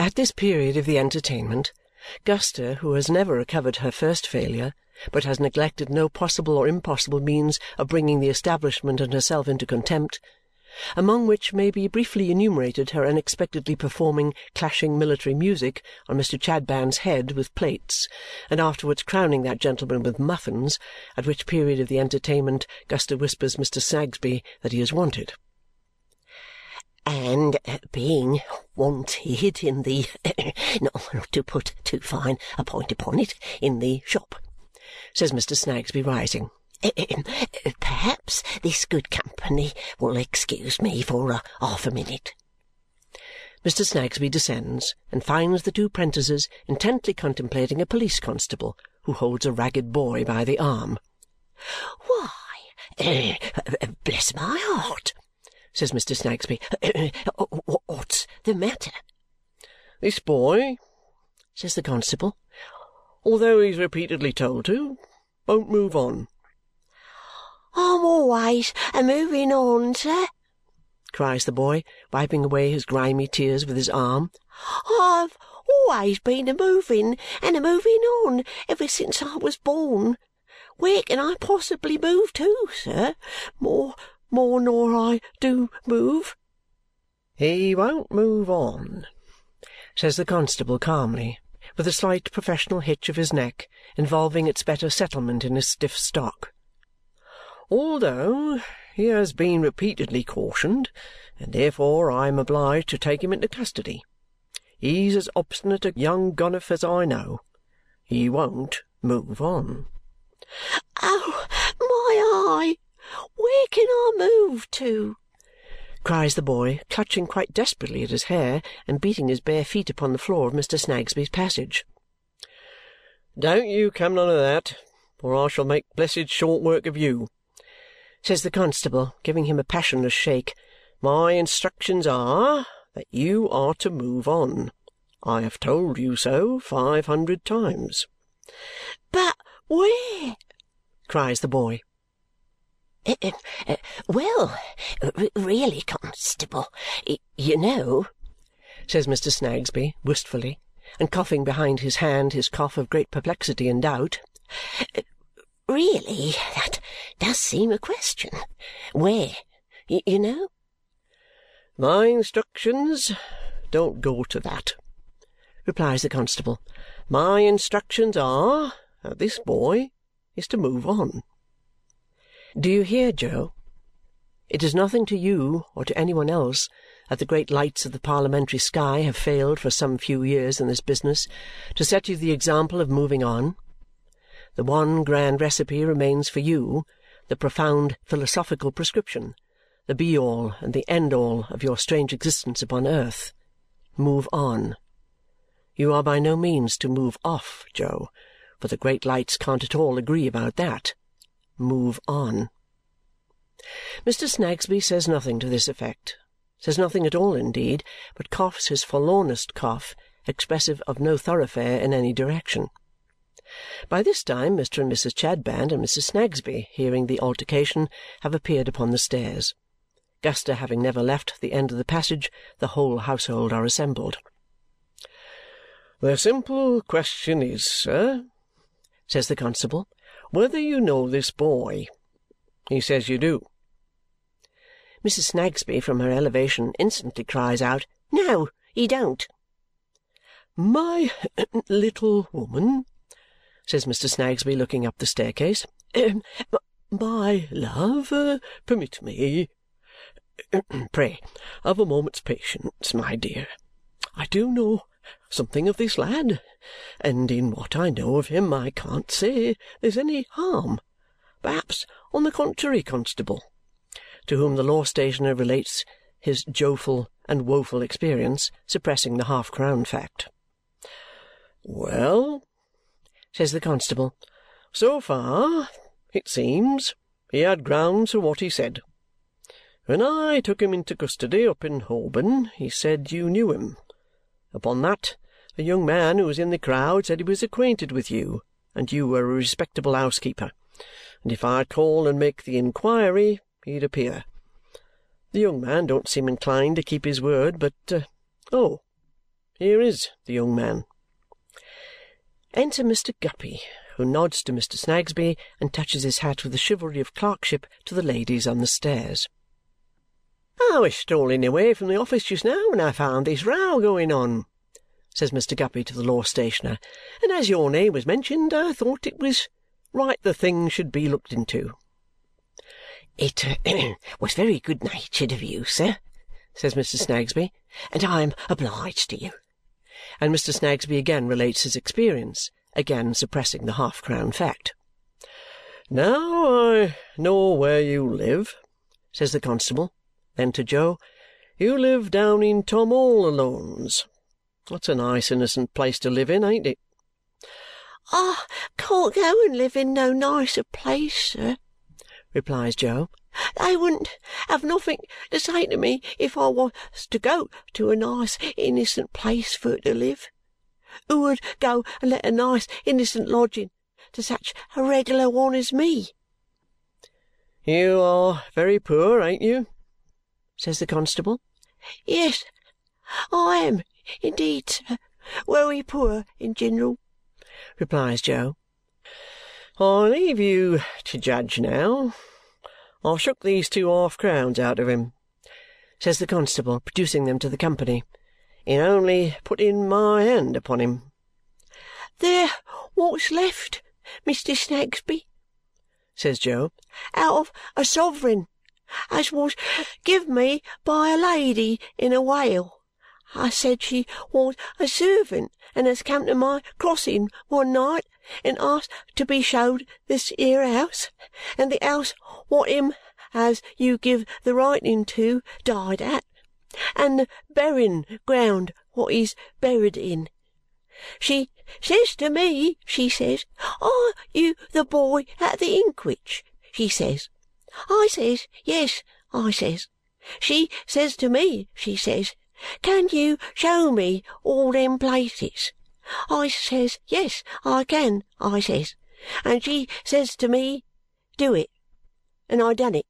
At this period of the entertainment, Guster, who has never recovered her first failure but has neglected no possible or impossible means of bringing the establishment and herself into contempt, among which may be briefly enumerated her unexpectedly performing clashing military music on Mr. Chadband's head with plates and afterwards crowning that gentleman with muffins, at which period of the entertainment Guster whispers Mr. Snagsby that he is wanted. "And uh, being wanted in the not to put too fine a point upon it in the shop," says Mr. Snagsby, rising. Perhaps this good company will excuse me for a half a minute. Mr. Snagsby descends and finds the two prentices intently contemplating a police constable who holds a ragged boy by the arm. "Why, uh, bless my heart!" Says Mr. Snagsby. Oh, "What's the matter?" "This boy," says the constable, "although he's repeatedly told to, won't move on. "I'm always a moving on, sir," cries the boy, wiping away his grimy tears with his arm. "I've always been a moving and a moving on ever since I was born. Where can I possibly move to, sir, more more nor I do move?" "He won't move on," says the constable calmly, with a slight professional hitch of his neck involving its better settlement in his stiff stock although he has been repeatedly cautioned, and therefore I am obliged to take him into custody. He's as obstinate a young gonoph as I know. He won't move on." "Oh, my eye! Where can I move to?" cries the boy, clutching quite desperately at his hair and beating his bare feet upon the floor of Mr. Snagsby's passage. "Don't you come none of that, or I shall make blessed short work of you says the constable, giving him a passionless shake. "My instructions are that you are to move on. I have told you so five hundred times." "But where?" cries the boy. Eh, eh, eh, "Well, really, constable, you know," says Mr. Snagsby wistfully and coughing behind his hand his cough of great perplexity and doubt, Really, that does seem a question. Where, you know?" "My instructions don't go to that," replies the constable. "My instructions are that this boy is to move on. Do you hear, Jo? It is nothing to you or to any one else that the great lights of the parliamentary sky have failed for some few years in this business to set you the example of moving on. The one grand recipe remains for you, the profound philosophical prescription, the be all and the end all of your strange existence upon earth. Move on. You are by no means to move off, Jo, for the great lights can't at all agree about that. Move on. Mr. Snagsby says nothing to this effect, says nothing at all indeed, but coughs his forlornest cough, expressive of no thoroughfare in any direction. By this time Mr. and Mrs. Chadband and Mrs. Snagsby, hearing the altercation, have appeared upon the stairs. Guster having never left the end of the passage, the whole household are assembled. "The simple question is, sir," says the constable, "whether you know this boy. He says you do." Mrs. Snagsby, from her elevation, instantly cries out, "No, he don't!" "My little woman says Mr. Snagsby, looking up the staircase. "My love, uh, permit me. Pray have a moment's patience, my dear. I do know something of this lad, and in what I know of him I can't say there's any harm. Perhaps on the contrary, constable," to whom the law stationer relates his joful and woeful experience, suppressing the half-crown fact. "Well! says the constable. So far, it seems, he had grounds for what he said. When I took him into custody up in Holborn, he said you knew him. Upon that, a young man who was in the crowd said he was acquainted with you, and you were a respectable housekeeper, and if I'd call and make the inquiry, he'd appear. The young man don't seem inclined to keep his word, but uh, oh, here is the young man. Enter Mr. Guppy, who nods to Mr. Snagsby and touches his hat with the chivalry of clerkship to the ladies on the stairs. Ah, "I was strolling away from the office just now when I found this row going on," says Mr. Guppy to the law stationer, "and as your name was mentioned, I thought it was right the thing should be looked into." "It uh, was very good-natured of you, sir," says Mr. Snagsby, "and I am obliged to you." And Mr. Snagsby again relates his experience, again suppressing the half-crown fact. "Now I know where you live," says the constable. Then to Jo, "You live down in Tom all Alone's. That's a nice innocent place to live in, ain't it?" "I can't go and live in no nicer place, sir," replies Jo. "They wouldn't have nothink to say to me if I was to go to a nice innocent place for to live. Who would go and let a nice innocent lodging to such a regular one as me?" "You are very poor, ain't you?" Says the constable. "Yes, I am indeed, sir. Wery poor in general," replies Jo. "I leave you to judge now. I shook these two half-crowns out of him," says the constable, producing them to the company, "in only putting my hand upon him." "They're what's left, Mr. Snagsby," says Jo, "out of a sovereign as was give me by a lady in a whale. I said she was a servant and has come to my crossing one night and asked to be showed this here house, and the house wot him as you give the writing to died at, and the berrin ground wot he's buried in. She says to me, she says, 'Are you the boy at the Inkwhich?' she says. I says, 'Yes,' I says. She says to me, she says, 'Can you show me all them places?' I says, 'Yes, I can,' I says. And she says to me, 'Do it.' And I done it.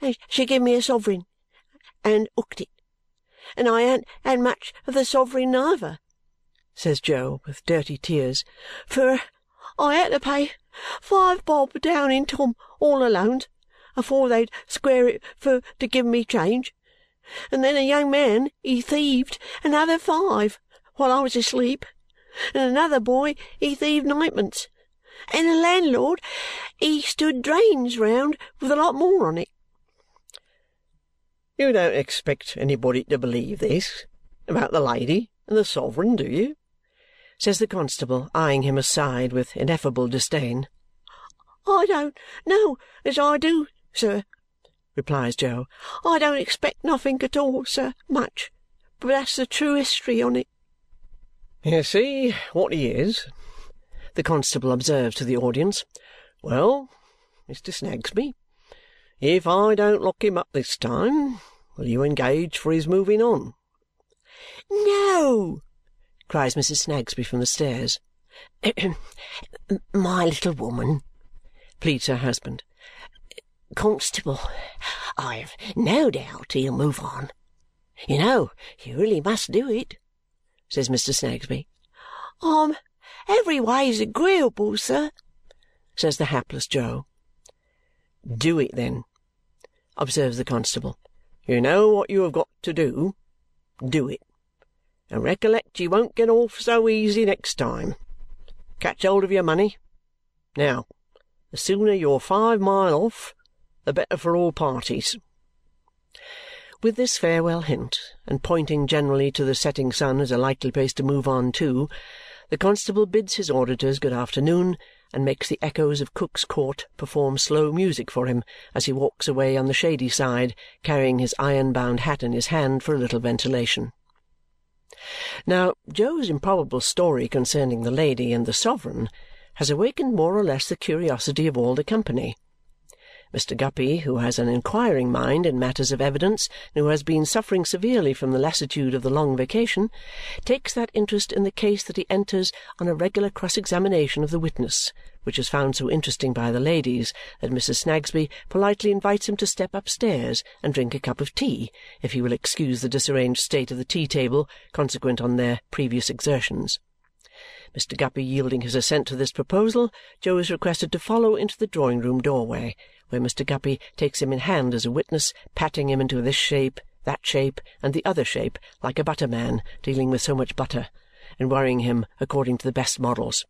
And she give me a sovereign and hooked it. And I ain't had much of the sovereign neither," says Jo with dirty tears, "for I had to pay five bob down in Tom all Alone's afore they'd square it for to give me change, and then a young man he thieved another five while I was asleep, and another boy he thieved ninepence, and the landlord he stood drains round with a lot more on it." "You don't expect anybody to believe this about the lady and the sovereign, do you?" says the constable, eyeing him aside with ineffable disdain. "I don't know as I do, sir," replies Jo. "I don't expect nothink at all, sir, much, but that's the true history on it." "You see what he is," the constable observes to the audience. "Well, Mr. Snagsby, if I don't lock him up this time, will you engage for his moving on?" "No!" cries Mrs. Snagsby from the stairs. "My little woman," pleads her husband. Constable, I have no doubt he'll move on. You know, you really must do it," says Mr. Snagsby. "I'm every ways agreeable, sir," says the hapless Jo. "Do it, then," observes the constable. "You know what you have got to do. Do it. And recollect you won't get off so easy next time. Catch hold of your money. Now, the sooner you're five mile off the better for all parties." With this farewell hint, and pointing generally to the setting sun as a likely place to move on to, the constable bids his auditors good afternoon and makes the echoes of Cook's Court perform slow music for him as he walks away on the shady side, carrying his iron-bound hat in his hand for a little ventilation. Now, Jo's improbable story concerning the lady and the sovereign has awakened more or less the curiosity of all the company. Mr. Guppy, who has an inquiring mind in matters of evidence and who has been suffering severely from the lassitude of the long vacation, takes that interest in the case that he enters on a regular cross-examination of the witness, which is found so interesting by the ladies that Mrs. Snagsby politely invites him to step upstairs and drink a cup of tea if he will excuse the disarranged state of the tea-table consequent on their previous exertions. Mr. Guppy yielding his assent to this proposal, Jo is requested to follow into the drawing-room doorway, where Mr. Guppy takes him in hand as a witness, patting him into this shape, that shape, and the other shape, like a butterman dealing with so much butter, and worrying him according to the best models.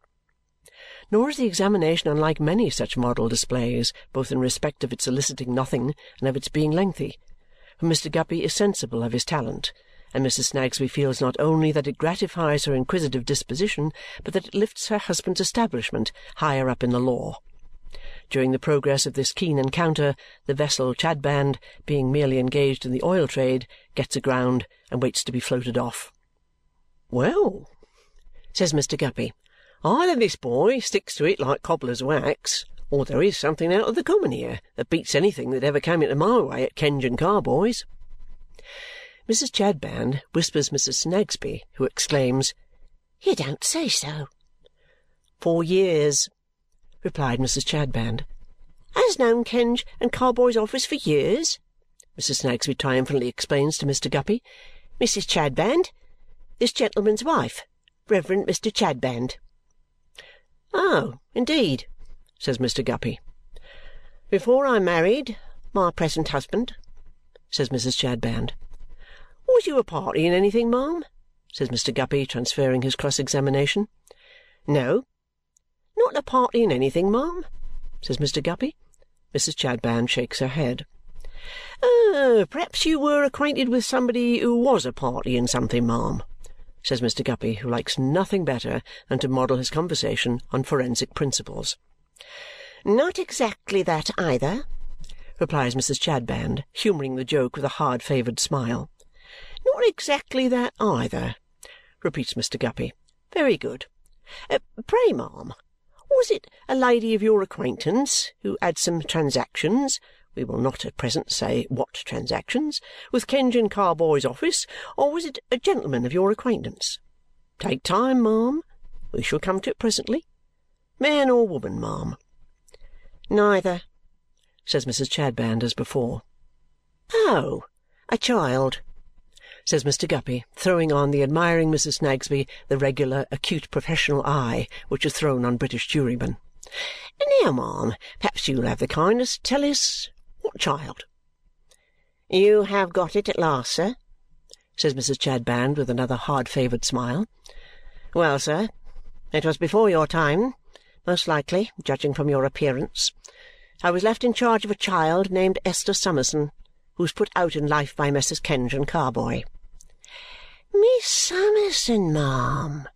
Nor is the examination unlike many such model displays, both in respect of its eliciting nothing and of its being lengthy, for Mr. Guppy is sensible of his talent and Mrs. Snagsby feels not only that it gratifies her inquisitive disposition, but that it lifts her husband's establishment higher up in the law. During the progress of this keen encounter, the vessel Chadband, being merely engaged in the oil trade, gets aground and waits to be floated off. "Well," says Mr. Guppy, "either this boy sticks to it like cobbler's wax, or there is something out of the common here that beats anything that ever came into my way at Kenge and Carboy's. Mrs. Chadband whispers Mrs. Snagsby, who exclaims, "You don't say so!" "For years," replied Mrs. Chadband. "Has known Kenge and Carboy's office for years?" Mrs. Snagsby triumphantly explains to Mr. Guppy. "Mrs. Chadband, this gentleman's wife, Reverend Mr. Chadband." "Oh, indeed!" says Mr. Guppy. "Before I married my present husband," says Mrs. Chadband. Was you a party in anything, ma'am? says Mr. Guppy, transferring his cross-examination. No. Not a party in anything, ma'am? says Mr. Guppy. Mrs. Chadband shakes her head. Uh, perhaps you were acquainted with somebody who was a party in something, ma'am, says Mr. Guppy, who likes nothing better than to model his conversation on forensic principles. Not exactly that either, replies Mrs. Chadband, humouring the joke with a hard-favoured smile. Not exactly that either, repeats Mr. Guppy. Very good. Uh, pray, ma'am, was it a lady of your acquaintance who had some transactions we will not at present say what transactions with Kenge and Carboy's office, or was it a gentleman of your acquaintance? Take time, ma'am. We shall come to it presently. Man or woman, ma'am? Neither, says Mrs. Chadband as before. Oh, a child says Mr. Guppy, throwing on the admiring Mrs. Snagsby the regular acute professional eye which is thrown on British jurymen. "Now, ma'am, perhaps you'll have the kindness to tell us what child?" "You have got it at last, sir," says Mrs. Chadband with another hard-favoured smile. "Well, sir, it was before your time, most likely, judging from your appearance. I was left in charge of a child named Esther Summerson who was put out in life by Messrs. Kenge and Carboy." "Miss Summerson, ma'am!"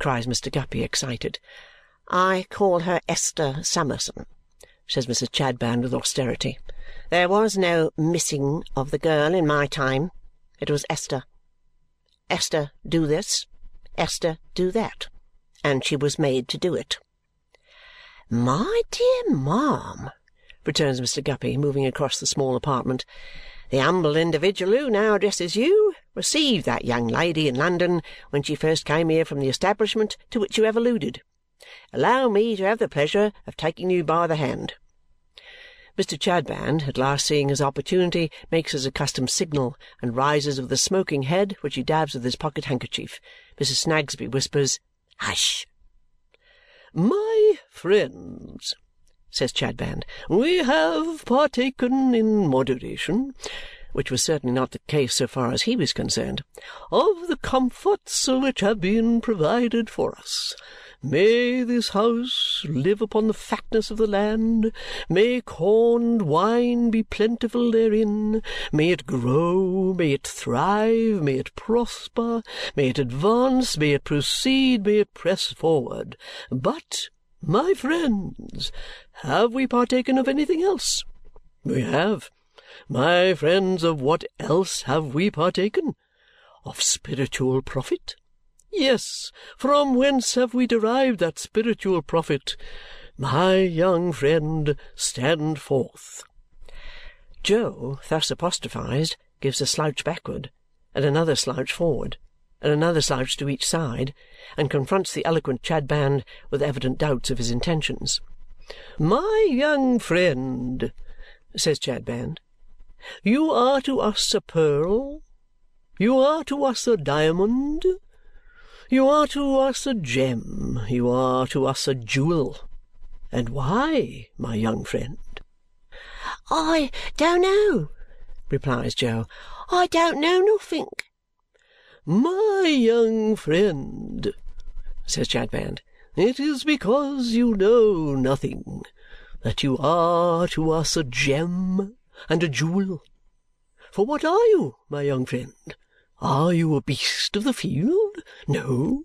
cries Mr. Guppy, excited. "I call her Esther Summerson," says Mrs. Chadband with austerity. "There was no missing of the girl in my time. It was Esther. Esther, do this. Esther, do that. And she was made to do it." "My dear ma'am," returns Mr. Guppy, moving across the small apartment, the humble individual who now addresses you received that young lady in London when she first came here from the establishment to which you have alluded. Allow me to have the pleasure of taking you by the hand." Mr. Chadband, at last seeing his opportunity, makes his accustomed signal and rises with a smoking head, which he dabs with his pocket-handkerchief. Mrs. Snagsby whispers, "Hush!" "My friends," says Chadband, "we have partaken in moderation," which was certainly not the case so far as he was concerned, "of the comforts which have been provided for us. May this house live upon the fatness of the land, may corn and wine be plentiful therein, may it grow, may it thrive, may it prosper, may it advance, may it proceed, may it press forward. But my friends, have we partaken of anything else? We have. My friends, of what else have we partaken? Of spiritual profit? Yes. From whence have we derived that spiritual profit? My young friend, stand forth. Jo, thus apostrophized, gives a slouch backward, and another slouch forward, and another slouch to each side, and confronts the eloquent Chadband with evident doubts of his intentions. "My young friend," says Chadband, "you are to us a pearl, you are to us a diamond, you are to us a gem, you are to us a jewel. And why, my young friend?" "I don't know," replies Jo. "I don't know nothink." "My young friend," says Chadband, "it is because you know nothing that you are to us a gem and a jewel. For what are you, my young friend? Are you a beast of the field? No.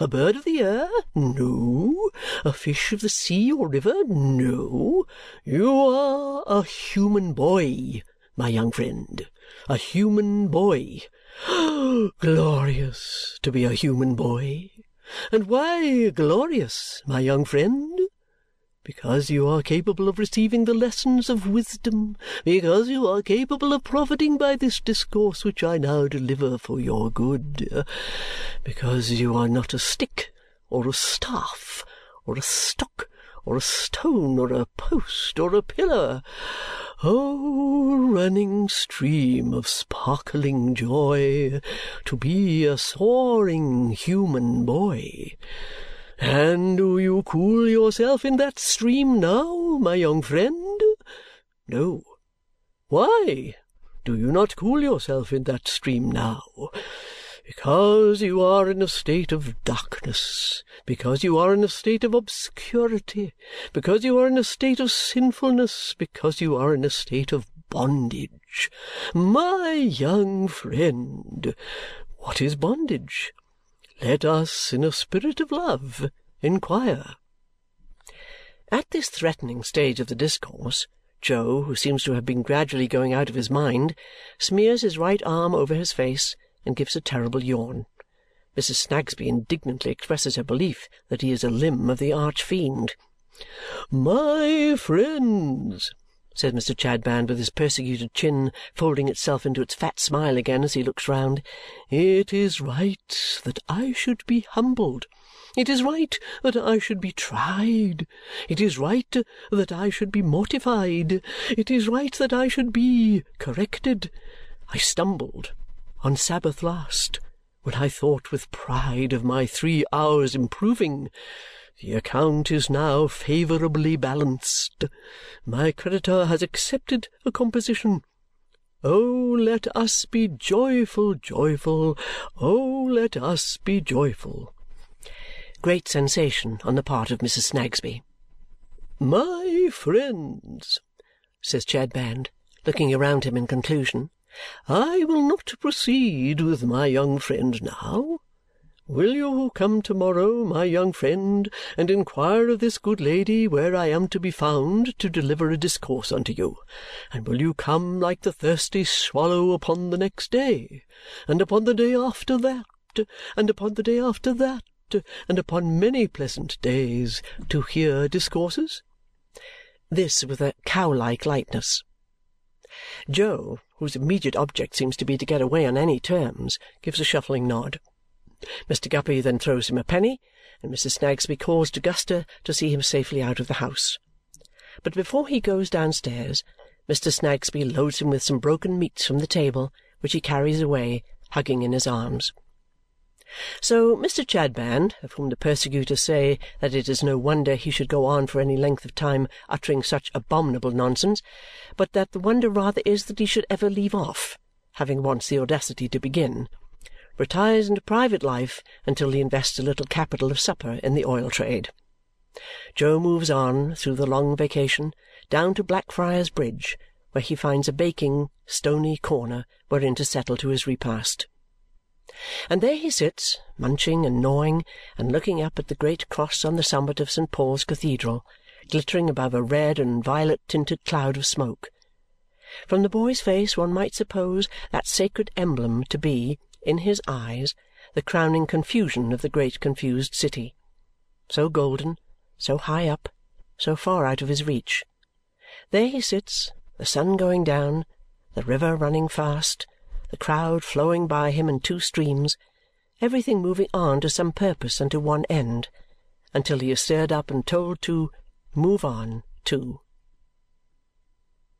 A bird of the air? No. A fish of the sea or river? No. You are a human boy, my young friend, a human boy. Glorious to be a human boy! And why glorious, my young friend? because you are capable of receiving the lessons of wisdom, because you are capable of profiting by this discourse which I now deliver for your good, because you are not a stick, or a staff, or a stock, or a stone, or a post, or a pillar. O running stream of sparkling joy, to be a soaring human boy! And do you cool yourself in that stream now, my young friend? No. Why do you not cool yourself in that stream now? Because you are in a state of darkness, because you are in a state of obscurity, because you are in a state of sinfulness, because you are in a state of bondage. My young friend, what is bondage? Let us, in a spirit of love, inquire." At this threatening stage of the discourse, Jo, who seems to have been gradually going out of his mind, smears his right arm over his face and gives a terrible yawn. Mrs. Snagsby indignantly expresses her belief that he is a limb of the arch fiend. "My friends!" says Mr. Chadband with his persecuted chin folding itself into its fat smile again as he looks round. "It is right that I should be humbled. It is right that I should be tried. It is right that I should be mortified. It is right that I should be corrected. I stumbled on Sabbath last when I thought with pride of my three hours' improving. The account is now favourably balanced. My creditor has accepted a composition. Oh, let us be joyful, joyful! Oh, let us be joyful!" Great sensation on the part of Mrs. Snagsby. "My friends," says Chadband, looking around him in conclusion, "I will not proceed with my young friend now. Will you come to-morrow, my young friend, and inquire of this good lady where I am to be found to deliver a discourse unto you? And will you come like the thirsty swallow upon the next day, and upon the day after that, and upon the day after that, and upon many pleasant days, to hear discourses?" This with a cow-like lightness. Jo, whose immediate object seems to be to get away on any terms, gives a shuffling nod. Mr. Guppy then throws him a penny, and Mrs. Snagsby calls to Guster to see him safely out of the house. But before he goes downstairs, Mr. Snagsby loads him with some broken meats from the table, which he carries away, hugging in his arms. So Mr. Chadband, of whom the persecutors say that it is no wonder he should go on for any length of time uttering such abominable nonsense, but that the wonder rather is that he should ever leave off, having once the audacity to begin retires into private life until he invests a little capital of supper in the oil trade. Jo moves on, through the long vacation, down to Blackfriars Bridge, where he finds a baking, stony corner wherein to settle to his repast. And there he sits, munching and gnawing, and looking up at the great cross on the summit of St. Paul's Cathedral, glittering above a red and violet-tinted cloud of smoke. From the boy's face one might suppose that sacred emblem to be, in his eyes, the crowning confusion of the great confused city. So golden, so high up, so far out of his reach. There he sits, the sun going down, the river running fast, the crowd flowing by him in two streams, everything moving on to some purpose and to one end, until he is stirred up and told to move on too.